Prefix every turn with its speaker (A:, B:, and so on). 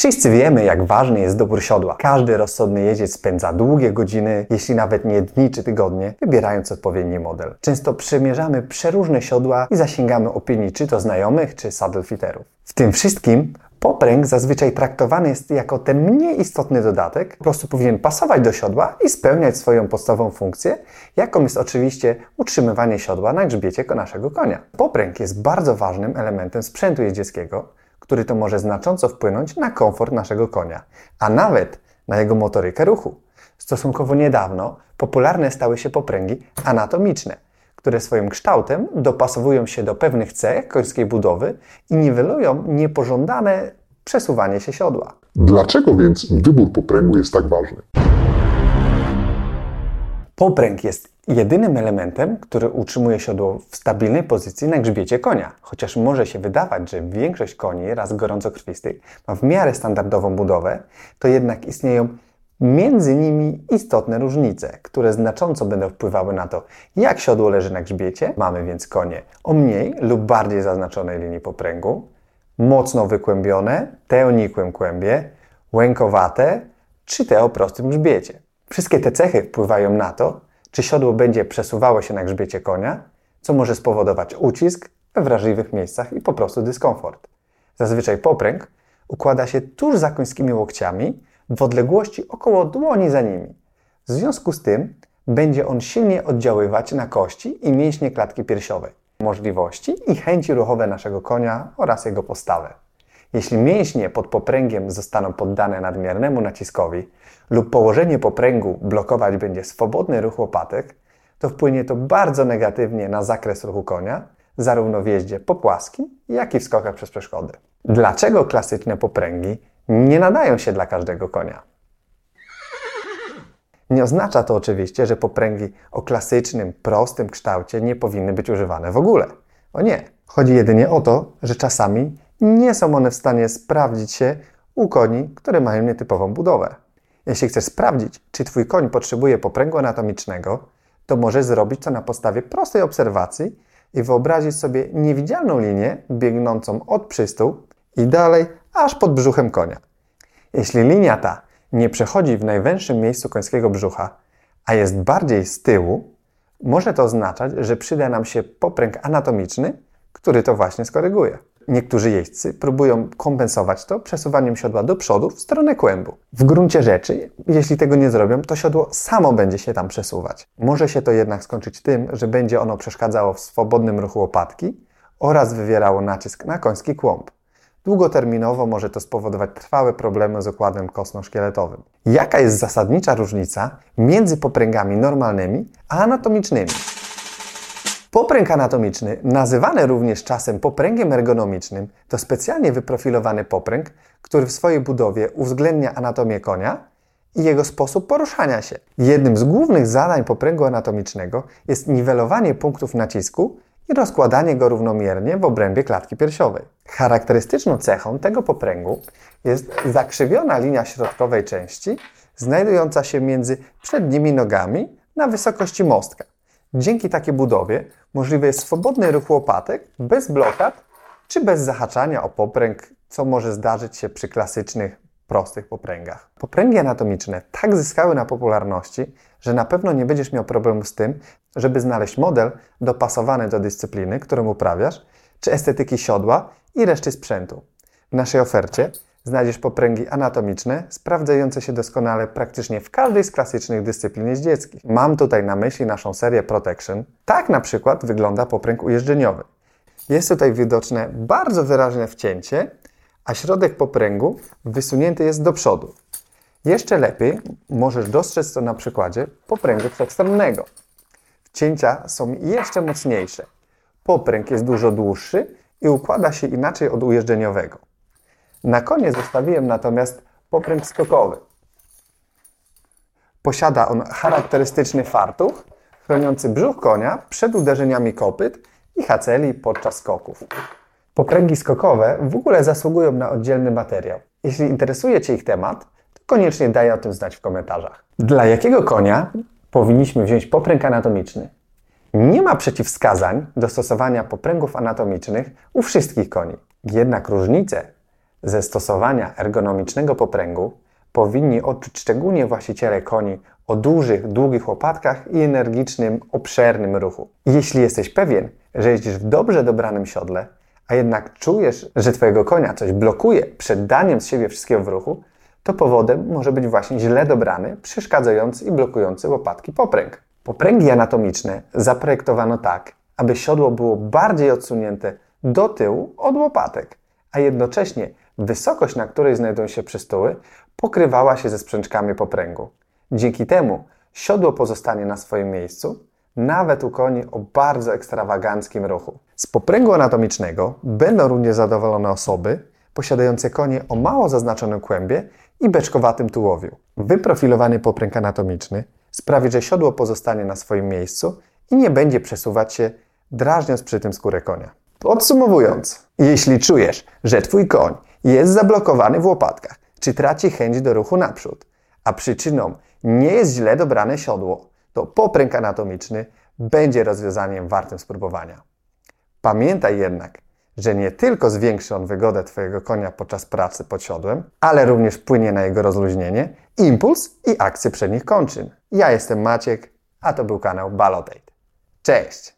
A: Wszyscy wiemy, jak ważny jest dobór siodła. Każdy rozsądny jeździec spędza długie godziny, jeśli nawet nie dni czy tygodnie, wybierając odpowiedni model. Często przemierzamy przeróżne siodła i zasięgamy opinii czy to znajomych, czy saddlefitterów. W tym wszystkim Popręg zazwyczaj traktowany jest jako ten mniej istotny dodatek, po prostu powinien pasować do siodła i spełniać swoją podstawową funkcję, jaką jest oczywiście utrzymywanie siodła na grzbiecie naszego konia. Popręg jest bardzo ważnym elementem sprzętu jeździeckiego, który to może znacząco wpłynąć na komfort naszego konia, a nawet na jego motorykę ruchu. Stosunkowo niedawno popularne stały się popręgi anatomiczne, które swoim kształtem dopasowują się do pewnych cech końskiej budowy i niwelują niepożądane przesuwanie się siodła.
B: Dlaczego więc wybór popręgu jest tak ważny?
A: Popręg jest jedynym elementem, który utrzymuje siodło w stabilnej pozycji na grzbiecie konia. Chociaż może się wydawać, że większość koni raz gorącokrwistych ma w miarę standardową budowę, to jednak istnieją między nimi istotne różnice, które znacząco będą wpływały na to, jak siodło leży na grzbiecie. Mamy więc konie o mniej lub bardziej zaznaczonej linii popręgu, mocno wykłębione, te o nikłym kłębie, łękowate czy te o prostym grzbiecie. Wszystkie te cechy wpływają na to, czy siodło będzie przesuwało się na grzbiecie konia, co może spowodować ucisk we wrażliwych miejscach i po prostu dyskomfort. Zazwyczaj popręg układa się tuż za końskimi łokciami, w odległości około dłoni za nimi. W związku z tym będzie on silnie oddziaływać na kości i mięśnie klatki piersiowej, możliwości i chęci ruchowe naszego konia oraz jego postawę. Jeśli mięśnie pod popręgiem zostaną poddane nadmiernemu naciskowi lub położenie popręgu blokować będzie swobodny ruch łopatek, to wpłynie to bardzo negatywnie na zakres ruchu konia, zarówno w jeździe po płaskim, jak i w skokach przez przeszkody. Dlaczego klasyczne popręgi nie nadają się dla każdego konia? Nie oznacza to oczywiście, że popręgi o klasycznym, prostym kształcie nie powinny być używane w ogóle. O nie. Chodzi jedynie o to, że czasami nie są one w stanie sprawdzić się u koni, które mają nietypową budowę. Jeśli chcesz sprawdzić, czy Twój koń potrzebuje popręgu anatomicznego, to możesz zrobić to na podstawie prostej obserwacji i wyobrazić sobie niewidzialną linię biegnącą od przystół i dalej aż pod brzuchem konia. Jeśli linia ta nie przechodzi w najwęższym miejscu końskiego brzucha, a jest bardziej z tyłu, może to oznaczać, że przyda nam się popręg anatomiczny, który to właśnie skoryguje. Niektórzy jeźdźcy próbują kompensować to przesuwaniem siodła do przodu w stronę kłębu. W gruncie rzeczy, jeśli tego nie zrobią, to siodło samo będzie się tam przesuwać. Może się to jednak skończyć tym, że będzie ono przeszkadzało w swobodnym ruchu łopatki oraz wywierało nacisk na koński kłąb. Długoterminowo może to spowodować trwałe problemy z układem kostno-szkieletowym. Jaka jest zasadnicza różnica między popręgami normalnymi a anatomicznymi? Popręg anatomiczny, nazywany również czasem popręgiem ergonomicznym, to specjalnie wyprofilowany popręg, który w swojej budowie uwzględnia anatomię konia i jego sposób poruszania się. Jednym z głównych zadań popręgu anatomicznego jest niwelowanie punktów nacisku i rozkładanie go równomiernie w obrębie klatki piersiowej. Charakterystyczną cechą tego popręgu jest zakrzywiona linia środkowej części, znajdująca się między przednimi nogami na wysokości mostka. Dzięki takiej budowie możliwy jest swobodny ruch łopatek bez blokad czy bez zahaczania o popręg, co może zdarzyć się przy klasycznych, prostych popręgach. Popręgi anatomiczne tak zyskały na popularności, że na pewno nie będziesz miał problemu z tym, żeby znaleźć model dopasowany do dyscypliny, którą uprawiasz, czy estetyki siodła i reszty sprzętu. W naszej ofercie znajdziesz popręgi anatomiczne, sprawdzające się doskonale praktycznie w każdej z klasycznych dyscyplin jeździeckich. Mam tutaj na myśli naszą serię Protection. Tak na przykład wygląda popręg ujeżdżeniowy. Jest tutaj widoczne bardzo wyraźne wcięcie, a środek popręgu wysunięty jest do przodu. Jeszcze lepiej możesz dostrzec to na przykładzie popręgu wszechstronnego. Wcięcia są jeszcze mocniejsze. Popręg jest dużo dłuższy i układa się inaczej od ujeżdżeniowego. Na koniec zostawiłem natomiast popręg skokowy. Posiada on charakterystyczny fartuch, chroniący brzuch konia przed uderzeniami kopyt i haceli podczas skoków. Popręgi skokowe w ogóle zasługują na oddzielny materiał. Jeśli interesuje Cię ich temat, to koniecznie daj o tym znać w komentarzach. Dla jakiego konia powinniśmy wziąć popręg anatomiczny? Nie ma przeciwwskazań do stosowania popręgów anatomicznych u wszystkich koni. Jednak różnice Ze stosowania ergonomicznego popręgu powinni odczuć szczególnie właściciele koni o dużych, długich łopatkach i energicznym, obszernym ruchu. Jeśli jesteś pewien, że jeździsz w dobrze dobranym siodle, a jednak czujesz, że Twojego konia coś blokuje przed daniem z siebie wszystkiego w ruchu, to powodem może być właśnie źle dobrany, przeszkadzający i blokujący łopatki popręg. Popręgi anatomiczne zaprojektowano tak, aby siodło było bardziej odsunięte do tyłu od łopatek, a jednocześnie wysokość, na której znajdują się przystóły, pokrywała się ze sprzęczkami popręgu. Dzięki temu siodło pozostanie na swoim miejscu, nawet u koni o bardzo ekstrawaganckim ruchu. Z popręgu anatomicznego będą również zadowolone osoby posiadające konie o mało zaznaczonym kłębie i beczkowatym tułowiu. Wyprofilowany popręg anatomiczny sprawi, że siodło pozostanie na swoim miejscu i nie będzie przesuwać się, drażniąc przy tym skórę konia. Podsumowując, jeśli czujesz, że Twój koń jest zablokowany w łopatkach, czy traci chęć do ruchu naprzód, a przyczyną nie jest źle dobrane siodło, to popręg anatomiczny będzie rozwiązaniem wartym spróbowania. Pamiętaj jednak, że nie tylko zwiększy on wygodę Twojego konia podczas pracy pod siodłem, ale również wpłynie na jego rozluźnienie, impuls i akcję przednich kończyn. Ja jestem Maciek, a to był kanał Balotate. Cześć!